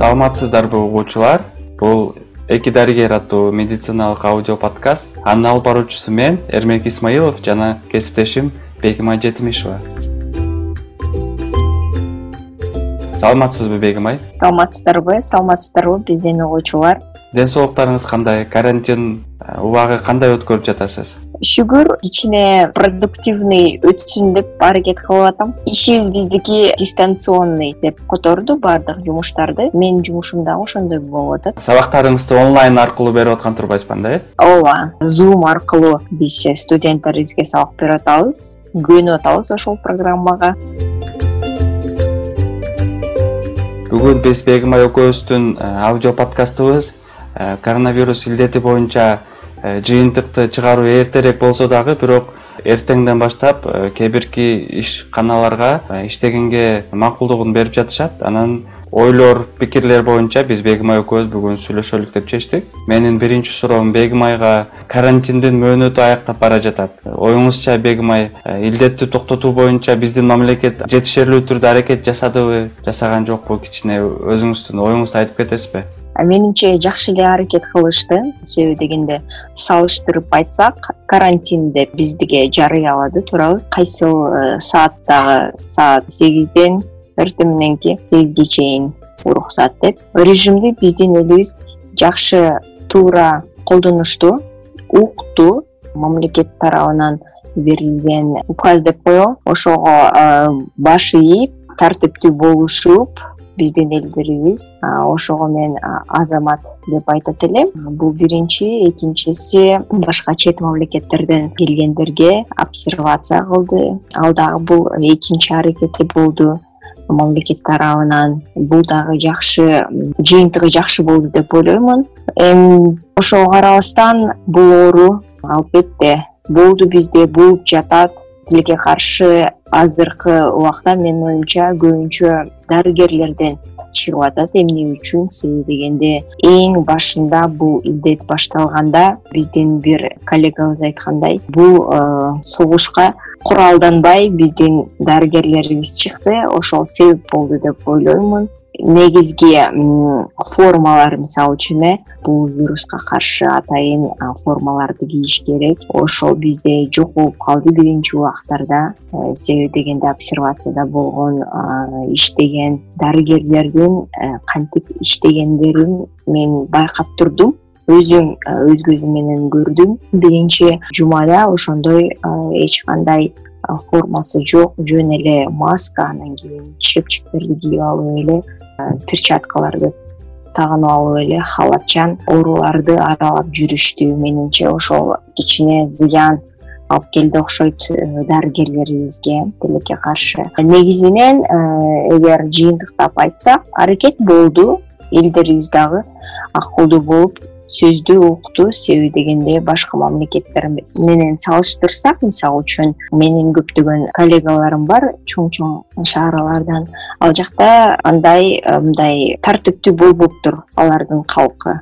саламатсыздарбы угуучулар. Бул эки дарыгер аттуу медициналык аудио подкаст. Анын алып баруучусу мен эрмек исмаилов жана кесиптешим бегимай жетимишева. Саламатсызбы бегимай? Саламатсыздарбы саламатсыздарбы биздин угуучулар. Ден соолуктарыңыз кандай? Карантин убагы кандай өткөрүп жатасыз шүгүр кичине продуктивный өтсүн деп аракет кылып атам. Ишибиз биздики дистанционный деп которду баардык жумуштарды. Менин жумушум дагы ошондой болуп атат сабактарыңызды онлайн аркылуу берип аткан турбайсызбы анда э? Ооба zoom аркылуу биз студенттерибизге сабак берип атабыз. Күйүнүп атабыз ошол программага. Бүгүн биз бегимай экөөбүздүн э, аудио подкастыбыз э, коронавирус илдети боюнча Э, жыйынтыкты чыгаруу эртерээк болсо дагы бирок эртеңден баштап э, кээ бирки ишканаларга э, иштегенге макулдугун берип жатышат. Анан ойлор пикирлер боюнча биз бегимай экөөбүз бүгүн сүйлөшөлүк деп чечтик. Менин биринчи суроом бегимайга карантиндин мөөнөтү аяктап бара жатат. Оюңузча бегимай илдетти токтотуу боюнча биздин мамлекет жетишерлүү түрдө аракет жасадыбы жасаган жокпу кичине? Өзүңүздүн оюңузду айтып кетесизби менимче жакшы эле аракет кылышты. Себеби дегенде салыштырып айтсак карантин деп бизге жарыялады туурабы кайсыл э, сааттагы саат сегизден эртең мененки сегизге чейин уруксат деп. Режимди биздин элибиз жакшы туура колдонушту укту мамлекет тарабынан берилген указ деп коелу ошого э, баш ийип тартиптүү болушуп биздин элдерибиз ошого мен азамат деп айтат элем. Бул биринчи экинчиси башка чет мамлекеттерден келгендерге обсервация кылды. Ал дагы бул экинчи аракети болду. Мамлекет тарабынан бул дагы жакшы жыйынтыгы жакшы болду деп ойлоймун. Эми ошого карабастан бул оору албетте болду бизде болуп жатат тилекке каршы азыркы убакта менин оюмча көбүнчө дарыгерлерден чыгып атат. Эмне үчүн? Себеби дегенде эң башында бул илдет башталганда биздин бир коллегабыз айткандай бул э, согушка куралданбай биздин дарыгерлерибиз чыкты. Ошол себеп болду деп ойлоймун негизги формалар мисалы үчүн э бул вируска каршы атайын формаларды кийиш керек. Ошол бизде жок болуп калды биринчи убактарда. Э, себеби дегенде обсервацияда болгон иштеген дарыгерлердин э, кантип иштегендерин мен байкап турдум. Өзүм э, өз көзүм менен көрдүм биринчи жумада ошондой эч кандай формасы жок. Жөн эле маска анан кийин шепчиктерди кийип алып эле перчаткаларды тагынып алып эле халатчан ооруларды аралап жүрүштү. Менимче ошол кичине зыян алып келди окшойт э, дарыгерлерибизге тилекке каршы. Негизинен э, эгер жыйынтыктап айтсак аракет болду. Элдерибиз дагы акылдуу болуп сөздү укту себеби дегенде башка мамлекеттер менен салыштырсак мисалы үчүн менин көптөгөн коллегаларым бар чоң чоң шаарлардан. Ал жакта андай э, мындай тартиптүү болбоптур алардын калкы.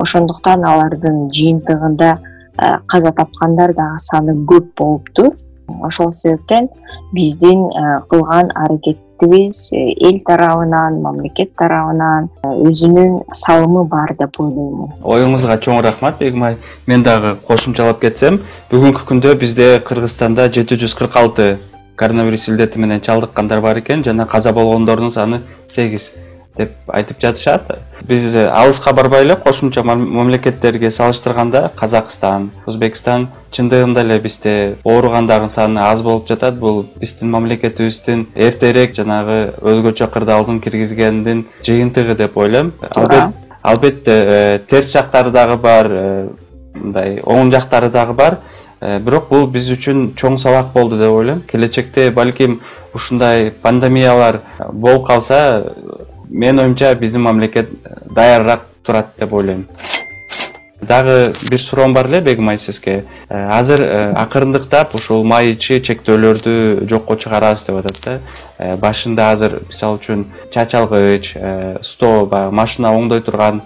Ошондуктан алардын жыйынтыгында э, каза тапкандар дагы саны көп болуптур ошол себептен биздин э, кылган аракет э, эл тарабынан мамлекет тарабынан э, өзүнүн салымы бар деп ойлоймун оюңузга чоң рахмат бегимай мен дагы кошумчалап кетсем бүгүнкү күндө бизде кыргызстанда жети жүз кырк алты коронавирус илдети менен чалдыккандар бар экен жана каза болгондордун саны сегиз деп айтып жатышат. Биз алыска барбай эле кошумча мамлекеттерге салыштырганда казакстан өзбекстан чындыгында эле бизде ооругандардын саны аз болуп жатат. Бул биздин мамлекетибиздин эртерээк жанагы өзгөчө кырдаалдын киргизгендин жыйынтыгы деп ойлойм. Албетте э, терс жактары дагы бар э, мындай оң жактары дагы бар. Э, бирок бул биз үчүн чоң сабак болду деп ойлойм. Келечекте балким ушундай пандемиялар болуп калса менин оюмча биздин мамлекет даярыраак турат деп ойлойм. Дагы бир суроом бар эле бегимай сизге. Э, азыр э, акырындыктап ушул май ичи чектөөлөрдү жокко чыгарабыз деп атат да. Э, башында азыр мисалы үчүн чач алгыч стол баягы машина оңдой турган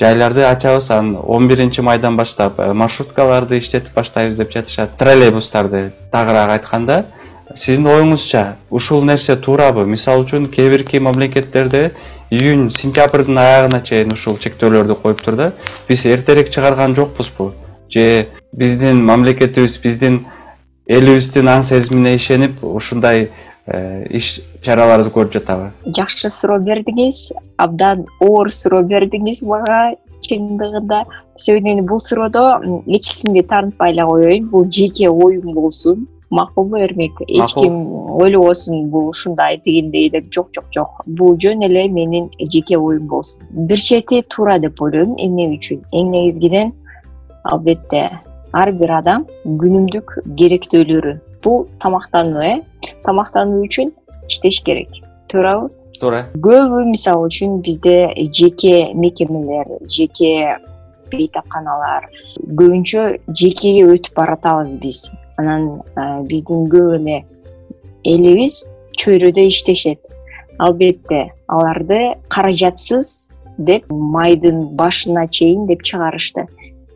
жайларды ачабыз. Анан он биринчи майдан баштап маршруткаларды иштетип баштайбыз деп жатышат троллейбустарды тагыраак айтканда сиздин оюңузча ушул нерсе туурабы? Мисалы үчүн кээ бирки мамлекеттерде июнь сентябрдын аягына чейин ушул чектөөлөрдү коюптур да биз эртерээк чыгарган жокпузбу? Же биздин мамлекетибиз биздин элибиздин аң сезимине ишенип ушундай э, иш чараларды көрүп жатабы? Жакшы суроо бердиңиз. Абдан оор суроо бердиңиз мага чындыгында. Сегодня бул суроодо эч кимди таанытпай эле коеюн. Бул жеке оюм болсун макулбу эрмек эч ким ойлобосун бул ушундай тигиндей деп жок жок жок. Бул жөн эле менин жеке оюм болсун. Бир чети туура деп ойлойм эмне үчүн? Эң негизгиден албетте ар бир адам күнүмдүк керектөөлөрү. Бул тамактануу э? Тамактануу үчүн иштеш керек. Туурабы туура. Көбү мисалы үчүн бизде жеке мекемелер жеке бейтапканалар көбүнчө жекеге өтүп баратабыз биз анан биздин көп эле элибиз чөйрөдө иштешет. Албетте аларды каражатсыз деп майдын башына чейин деп чыгарышты.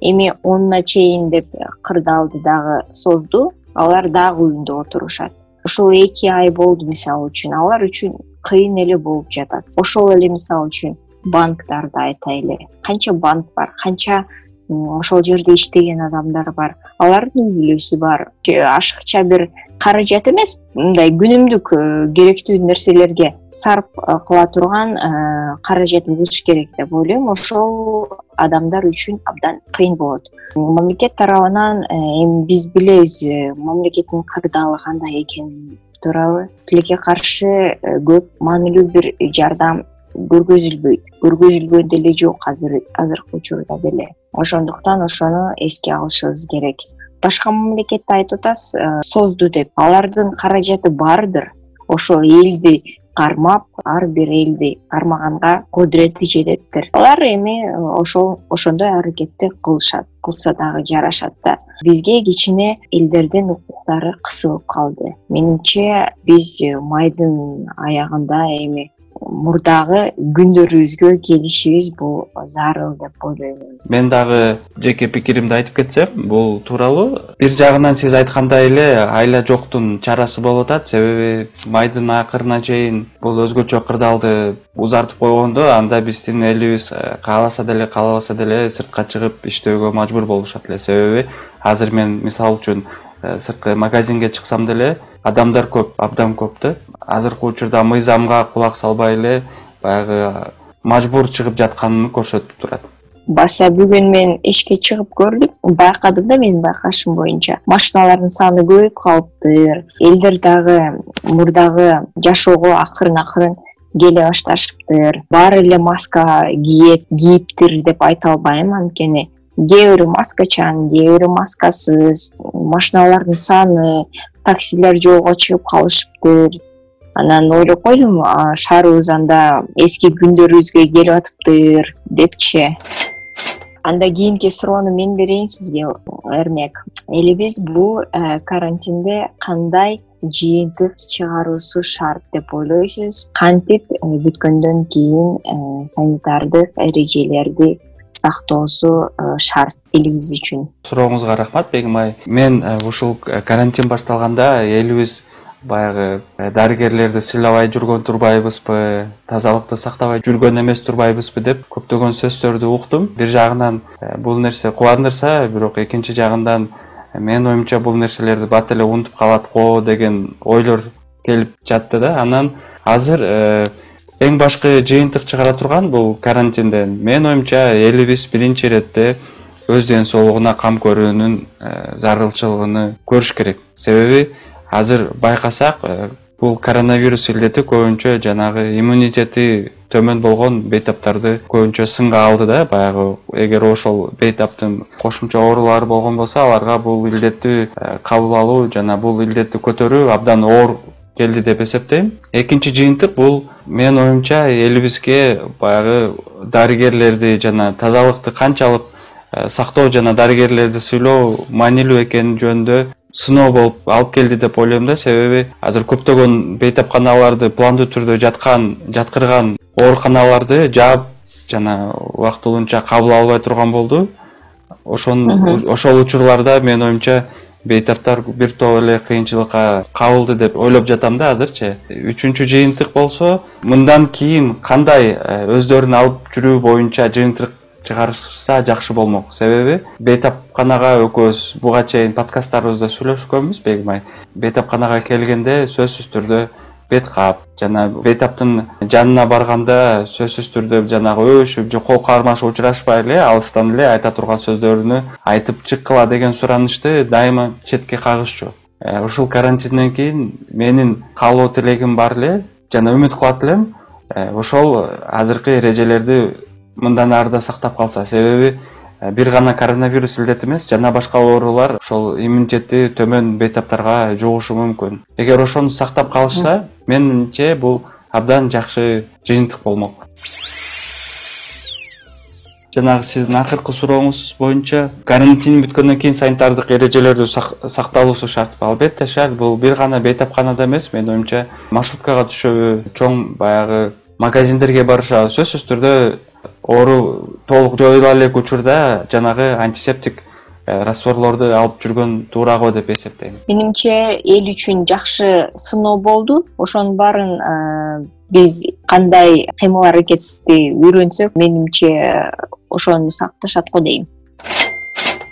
Эми онуна чейин деп кырдаалды дагы созду алар дагы үйүндө отурушат. Ушул эки ай болду мисалы үчүн алар үчүн кыйын эле болуп жатат. Ошол эле мисалы үчүн банктарды айтайлы. Канча банк бар канча ошол жерде иштеген адамдар бар. Алардын үй бүлөсү бар ашыкча бир каражат эмес мындай күнүмдүк э, керектүү нерселерге сарп э, кыла турган э, каражат болуш керек деп ойлойм. Ошол адамдар үчүн абдан кыйын болот. Мамлекет тарабынан эми биз билебиз мамлекеттин кырдаалы кандай экенин туурабы. Тилекке каршы көп маанилүү бир жардам көргөзүлбөйт көргөзүлгөн деле жок азыр азыркы учурда деле. Ошондуктан ошону эске алышыбыз керек. Башка мамлекетте айтып атасыз э, созду деп. Алардын каражаты бардыр. Ошол элди кармап ар бир элди кармаганга кудурети жетептир алар эми э, ошол ошондой аракетти кылышат кылса дагы жарашат да. Бизге кичине элдердин укуктары кысылып калды. Менимче биз майдын аягында эми мурдагы күндөрүбүзгө келишибиз бул зарыл деп ойлойм. Мен дагы жеке пикиримди айтып кетсем бул тууралуу бир жагынан сиз айткандай эле айла жоктун чарасы болуп атат. Себеби майдын акырына чейин бул өзгөчө кырдаалды узартып койгондо анда биздин элибиз э, кааласа деле каалабаса деле сыртка чыгып иштөөгө мажбур болушат эле. Себеби азыр мен мисалы үчүн сырткы магазинге чыксам деле адамдар көп абдан көп да азыркы учурда мыйзамга кулак салбай эле баягы мажбур чыгып жатканын көрсөтүп турат. Баса бүгүн мен эшикке чыгып көрдүм. Байкадым да менин байкашым боюнча. Машиналардын саны көбөйүп калыптыр элдер дагы мурдагы жашоого акырын акырын келе башташыптыр. Баары эле маска кийет кийиптир деп айта албайм анткени кээ бирөө маскачан кээ бирөө маскасыз машиналардын саны таксилер жолго чыгып калышыптыр. Анан ойлоп койдум шаарыбыз анда эски күндөрүбүзгө келип атыптыр депчи. Анда кийинки суроону мен берейин сизге эрмек. Элибиз бул э, карантинде кандай жыйынтык чыгаруусу шарт деп ойлойсуз? Кантип э, бүткөндөн кийин э, санитардык эрежелерди сактоосу шарт элибиз үчүн. Сурооңузга рахмат бегим ай мен ушул карантин башталганда элибиз баягы э, дарыгерлерди сыйлабай жүргөн турбайбызбы тазалыкты сактабай жүргөн эмес турбайбызбы деп көптөгөн сөздөрдү уктум. Бир жагынан э, бул нерсе кубандырса бирок экинчи жагынан э, менин оюмча бул нерселерди бат эле унутуп калат го деген ойлор келип жатты да. Анан азыр эң башкы жыйынтык чыгара турган бул карантинден. Менин оюмча элибиз биринчи иретте өз ден соолугуна кам көрүүнүн зарылчылыгын көрүш керек. Себеби азыр байкасак э, бул коронавирус илдети көбүнчө жанагы иммунитети төмөн болгон бейтаптарды көбүнчө сынга алды да. Баягы эгер ошол бейтаптын кошумча оорулары болгон болсо аларга бул илдетти э, кабыл алуу жана бул илдетти көтөрүү абдан оор келди деп эсептейм. Экинчи жыйынтык бул менин оюмча элибизге баягы дарыгерлерди жана тазалыкты канчалык э, сактоо жана дарыгерлерди сыйлоо маанилүү экени жөнүндө сыноо болуп алып келди деп ойлойм да. Себеби азыр көптөгөн бейтапканаларды пландуу түрдө жаткан жаткырган ооруканаларды жаап жана убактылуунча кабыл албай турган болду. Ошон ошол учурларда менин оюмча бейтаптар бир топ эле кыйынчылыкка кабылды деп ойлоп жатам да азырчы. Үчүнчү жыйынтык болсо мындан кийин кандай э, өздөрүн алып жүрүү боюнча жыйынтык чыгарышса жакшы болмок? Себеби бейтапканага экөөбүз буга чейин подкасттарыбызда сүйлөшкөнбүз бегимай. Бейтапканага келгенде сөзсүз түрдө бет каап жана бейтаптын жанына барганда сөзсүз түрдө жанагы өбүшүп же кол кармашып учурашпай эле алыстан эле айта турган сөздөрүнү айтып чыккыла деген суранычты дайыма четке кагышчу э, ушул карантинден кийин менин каалоо тилегим бар эле жана үмүт кылат элем э, ошол азыркы эрежелерди мындан ары да сактап калса. Себеби Э, бир гана коронавирус илдети эмес жана башка оорулар ошол иммунитети төмөн бейтаптарга жугушу мүмкүн. Эгер ошону сактап калышса менимче бул абдан жакшы жыйынтык болмок. Жанагы сиздин акыркы сурооңуз боюнча карантин бүткөндөн кийин санитардык эрежелерди сакталуусу шартпы албетте шарт. Бул бир гана бейтапканада эмес. Менин оюмча маршруткага түшөбү чоң баягы магазиндерге барышабы сөзсүз түрдө оору толук жоюла элек учурда жанагы антисептик растворлорду алып жүргөн туура го деп эсептейм. Менимче эл үчүн жакшы сыноо болду. Ошонун баарын э, биз кандай кыймыл аракетти үйрөнсөк менимче ошону сакташат го дейм.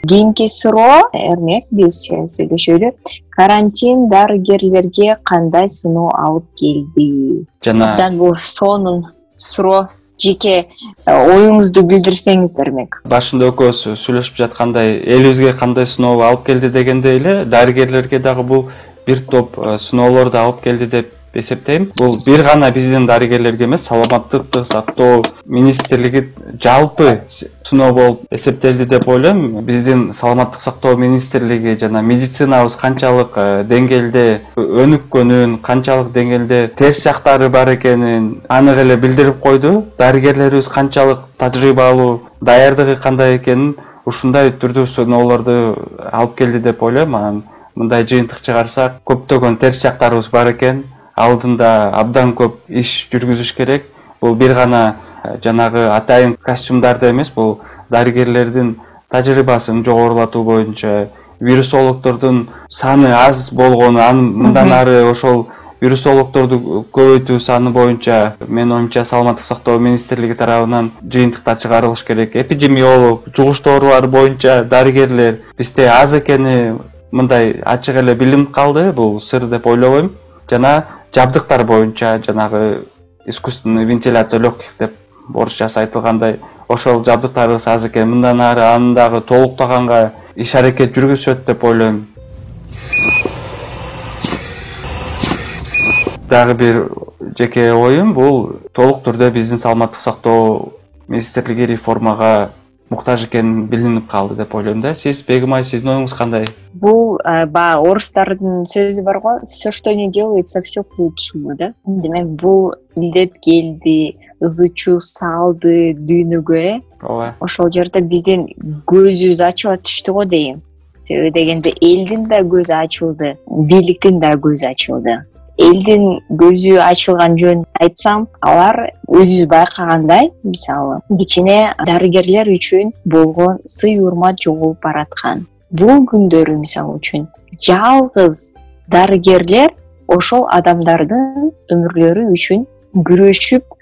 Кийинки суроо эрмек биз сүйлөшөлү карантин дарыгерлерге кандай сыноо алып келди? Жана абдан бул сонун суроо жеке э, оюңузду билдирсеңиз эрмек башында экөөбүз сүйлөшүп жаткандай элибизге кандай сыноо алып келди? дегендей эле дарыгерлерге дагы бул бир топ э, сыноолорду алып келди деп эсептейм. Бул бир гана биздин дарыгерлерге эмес саламаттыкты сактоо министрлиги жалпы сыноо болуп эсептелди деп ойлойм. Биздин саламаттык сактоо министрлиги жана медицинабыз канчалык э, деңгээлде өнүккөнүн канчалык деңгээлде терс жактары бар экенин анык эле билдирип койду. Дарыгерлерибиз канчалык тажрыйбалуу даярдыгы кандай экенин ушундай түрдүү сыноолорду алып келди деп ойлойм. Анан мындай жыйынтык чыгарсак көптөгөн терс жактарыбыз бар экен алдында абдан көп иш жүргүзүш керек. Бул бир гана э, жанагы атайын костюмдарды эмес бул дарыгерлердин тажрыйбасын жогорулатуу боюнча вирусологдордун саны аз болгону анын мындан ары ошол вирусологдорду көбөйтүү саны боюнча менин оюмча саламаттык сактоо министрлиги тарабынан жыйынтыктар чыгарылыш керек. Эпидемиолог жугуштуу оорулар боюнча дарыгерлер бизде аз экени мындай ачык эле билинип калды бул сыр деп ойлобойм. Жана жабдыктар боюнча жанагы искусственный вентиляция легких деп орусчасы айтылгандай ошол жабдыктарыбыз аз экен мындан ары аны дагы толуктаганга иш аракет жүргүзүшөт деп ойлойм. Дагы бир жеке оюм бул толук түрдө биздин саламаттык сактоо министрлиги реформага муктаж экени билинип калды деп ойлойм да. Сиз бегим айы сиздин оюңуз кандай? Бул э, баягы орустардын сөзү бар го. Все что не делается все к лучшему да. Демек бул илдет келди ызы чуу салды дүйнөгө э. Ооба. Ошол жерде биздин көзүбүз ачыла түштү го дейм. Себеби дегенде элдин да көзү ачылды бийликтин да көзү ачылды. Элдин көзү ачылган жөнүн айтсам алар өзүбүз байкагандай мисалы кичине дарыгерлер үчүн болгон сый урмат жоголуп бараткан. Бул күндөрү мисалы үчүн жалгыз дарыгерлер ошол адамдардын өмүрлөрү үчүн күрөшүп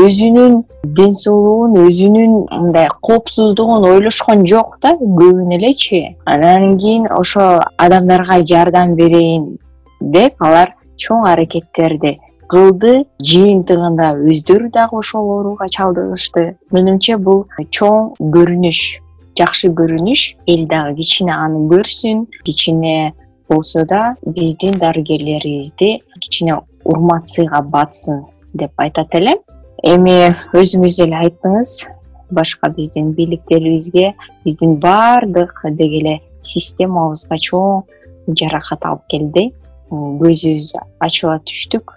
өзүнүн ден соолугун өзүнүн мындай коопсуздугун ойлошкон жок да көбүн элечи. Анан кийин ошо адамдарга жардам берейин деп алар чоң аракеттерди кылды жыйынтыгында өздөрү дагы ошол ооруга чалдыгышты. Менимче бул чоң көрүнүш жакшы көрүнүш. Эл дагы кичине аны көрсүн кичине болсо да биздин дарыгерлерибизди кичине урмат сыйга батсын деп айтат элем. Эми өзүңүз эле айттыңыз башка биздин бийликтерибизге биздин баардык деги эле системабызга чоң жаракат алып келди. Көзүбүз ачыла түштүк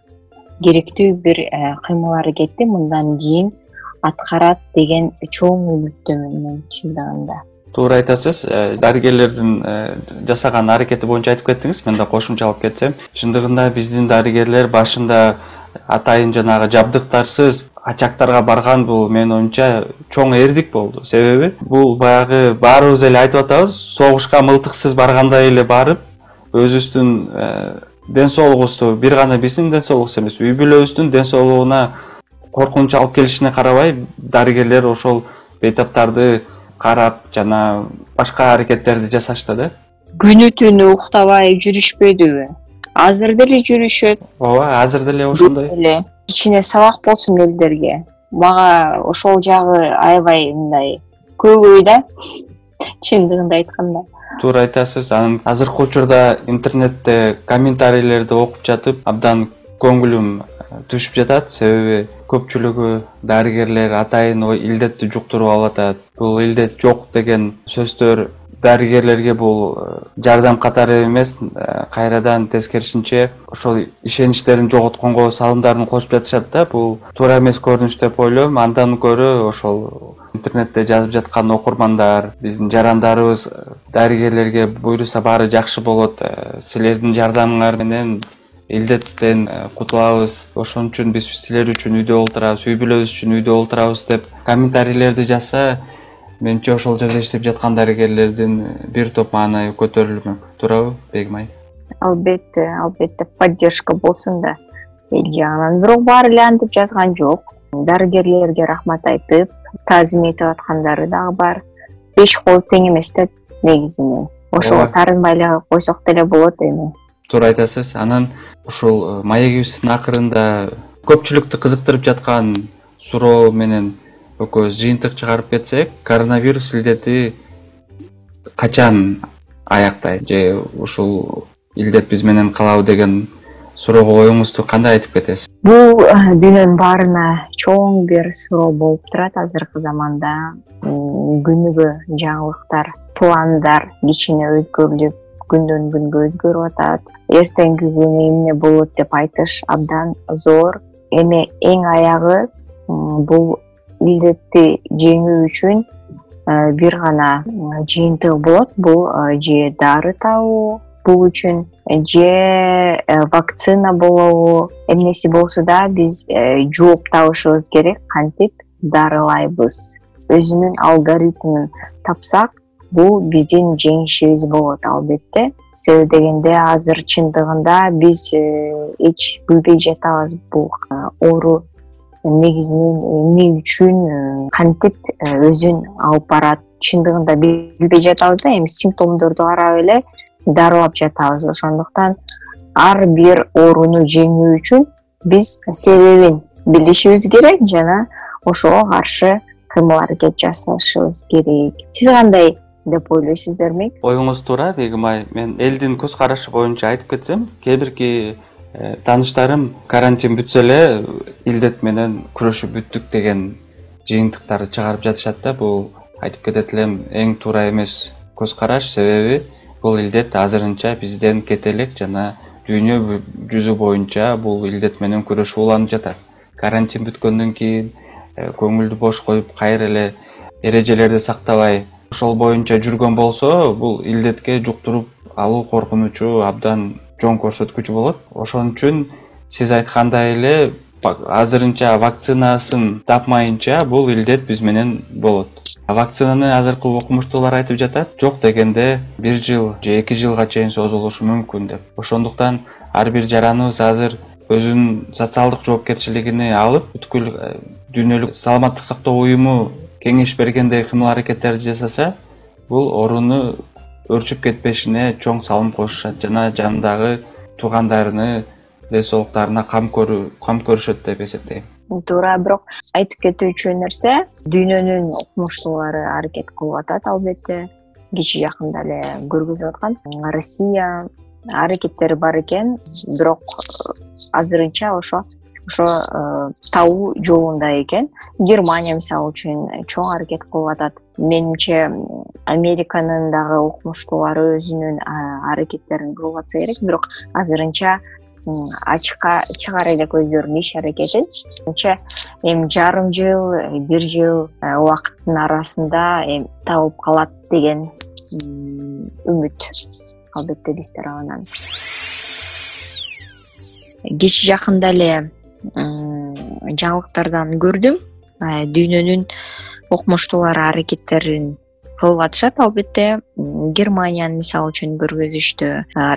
керектүү бир э, кыймыл аракетти мындан кийин аткарат деген чоң үмүттөмүн мен чындыгында туура айтасыз э, дарыгерлердин э, жасаган аракети боюнча айтып кеттиңиз мен да кошумчалап кетсем. Чындыгында биздин дарыгерлер башында атайын жанагы жабдыктарсыз ачактарга барган бул менин оюмча чоң эрдик болду. Себеби бул баягы баарыбыз эле айтып атабыз согушка мылтыксыз баргандай эле барып өзүбүздүн ден соолугубузду бир гана биздин ден соолугубуз эмес үй бүлөбүздүн ден соолугуна коркунуч алып келишине карабай дарыгерлер ошол бейтаптарды карап жана башка аракеттерди жасашты да. Күнү түнү уктабай жүрүшпөдүбү азыр деле жүрүшөт. Ооба азыр деле ошондой. Эле кичине сабак болсун элдерге. Мага ошол жагы аябай мындай көбөй да чындыгында айтканда. Туура айтасыз анан азыркы учурда интернетте комментарийлерди окуп жатып абдан көңүлүм э, түшүп жатат. Себеби көпчүлүгү дарыгерлер атайын илдетти жуктуруп алып атат. Бул илдет жок деген сөздөр дарыгерлерге бул э, жардам катары эмес. Э, кайрадан тескерисинче ошол ишеничтерин жоготконго салымдарын кошуп жатышат да. Бул туура эмес көрүнүш деп ойлойм. Андан көрө ошол интернетте жазып жаткан окурмандар биздин жарандарыбыз дарыгерлерге буйруса баары жакшы болот. Силердин жардамыңар менен илдеттен э, кутулабыз. Ошон үчүн биз силер үчүн үйдө олтурабыз үй бүлөбүз үчүн үйдө олтурабыз деп комментарийлерди жазса менимче ошол жерде иштеп жаткан дарыгерлердин бир топ маанайы көтөрүлмөк туурабы бегим айым албетте албетте поддержка болсун да. Эл жагынан бирок баары эле антип жазган жок. Дарыгерлерге рахмат айтып таазим этип аткандары дагы бар. Беш кол тең эмес да негизинен. Ошого таарынбай эле койсок деле болот эми. Туура айтасыз анан ушул маегибиздин акырында көпчүлүктү кызыктырып жаткан суроо менен экөөбүз жыйынтык чыгарып кетсек коронавирус илдети качан аяктайт? Же ушул илдет биз менен калабы деген суроого оюңузду кандай айтып кетесиз? Бул э, дүйнөнүн баарына чоң бир суроо болуп турат. Азыркы заманда күнүгө жаңылыктар пландар кичине өзгөрүлүп күндөн күнгө өзгөрүп атат. Эртеңки күнү эмне болот деп айтыш абдан зор. Эми эң аягы бул илдетти жеңүү үчүн э, бир гана жыйынтыгы болот. Бул э, же дары табуу бул үчүн же э, вакцина болобу. Эмнеси болсо да биз жооп табышыбыз керек кантип дарылайбыз. Өзүнүн алгоритмин тапсак бул биздин жеңишибиз болот албетте. Себеби дегенде азыр чындыгында биз э, эч билбей жатабыз бул э, оору негизинен эмне үчүн э, кантип өзүн алып барат чындыгында билбей жатабыз да эми симптомдорду карап эле дарылап жатабыз. Ошондуктан ар бир ооруну жеңүү үчүн биз себебин билишибиз керек жана ошого каршы кыймыл аракет жасашыбыз керек. Сиз кандай деп ойлойсуздерми оюңуз туура бегим айым мен элдин көз карашы боюнча айтып кетсем кээ бирки э, тааныштарым карантин бүтсө эле илдет менен күрөшүп бүттүк деген жыйынтыктарды чыгарып жатышат да. Бул айтып кетет элем эң туура эмес көз караш себеби бул илдет азырынча бизден кете элек жана дүйнө жүзү боюнча бул илдет менен күрөшүү уланып жатат. Карантин бүткөндөн кийин э, көңүлдү бош коюп кайра эле эрежелерди сактабай ошол боюнча жүргөн болсо бул илдетке жуктуруп алуу коркунучу абдан чоң көрсөткүч болот. Ошон үчүн сиз айткандай эле азырынча вакцинасын тапмайынча бул илдет биз менен болот. Вакцинаны азыркы окумуштуулар айтып жатат. Жок дегенде бир жыл же эки жылга чейин созулушу мүмкүн деп. Ошондуктан ар бир жараныбыз азыр өзүнүн социалдык жоопкерчилигин алып бүткүл э, дүйнөлүк саламаттык сактоо уюму кеңеш бергендей кыймыл аракеттерди жасаса бул ооруну өрчүп кетпешине чоң салым кошушат жана жанындагы туугандарыны ден соолуктарына кам көрүшөт деп эсептейм. Туура бирок айтып кетүүчү нерсе дүйнөнүн окумуштуулары аракет кылып атат албетте. Кечээ жакында эле көргөзүп аткан. Россия аракеттери бар экен бирок азырынча ошо ошо э, табуу жолунда экен. Германия мисалы үчүн чоң аракет кылып атат. Менимче американын дагы окумуштуулары өзүнүн аракеттерин кылып атса керек. Бирок азырынча ачыкка чыгара элек өздөрүнүн иш аракетин. Менимче эми жарым жыл бир жыл э, убакыттын арасында эми табылып калат деген үмүт албетте биз тарабынан кечээ жакында эле жаңылыктардан көрдүм. Дүйнөнүн окумуштуулары аракеттерин кылып атышат албетте германияны мисалы үчүн көргөзүштү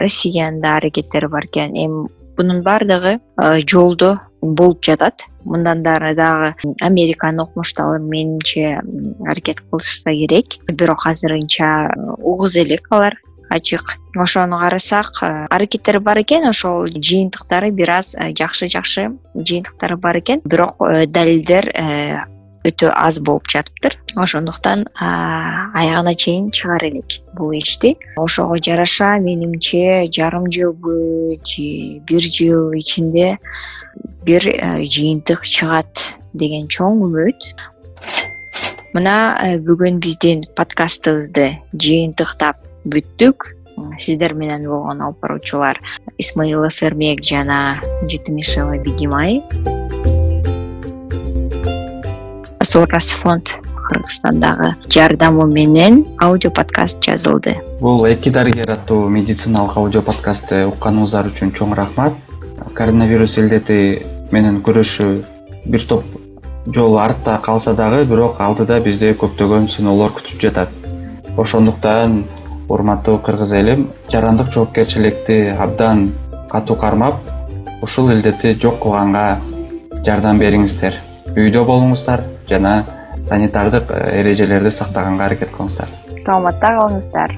россиянын да аракеттери бар экен. Эми бунун баардыгы жолдо болуп жатат. Мындан дары дагы американын окумуштуулары менимче аракет кылышса керек. Бирок азырынча угуз элек алар ачык. Ошону карасак аракеттери бар экен ошол жыйынтыктары бир аз жакшы жакшы жыйынтыктары бар экен. Бирок э, далилдер э, өтө аз болуп жатыптыр. Ошондуктан аягына чейин чыгара элек бул ишти ошого жараша менимче жарым жылбы же бир жыл ичинде бир э, жыйынтык чыгат деген чоң үмүт. Мына э, бүгүн биздин подкастыбызды жыйынтыктап бүттүк. Сиздер менен болгон алып баруучулар исмаилов эрмек жана жетимишева бегимай. Сорас фонд кыргызстандагы жардамы менен аудио подкаст жазылды. Бул эки дарыгер аттуу медициналык аудио подкастты укканыңыздар үчүн чоң рахмат. Коронавирус илдети менен күрөшүү бир топ жолу артта калса дагы бирок алдыда бизди көптөгөн сыноолор күтүп жатат. Ошондуктан урматтуу кыргыз элим жарандык жоопкерчиликти абдан катуу кармап ушул илдетти жок кылганга жардам бериңиздер. Үйдө болуңуздар жана санитардык э, эрежелерди сактаганга аракет кылыңыздар. Саламатта калыңыздар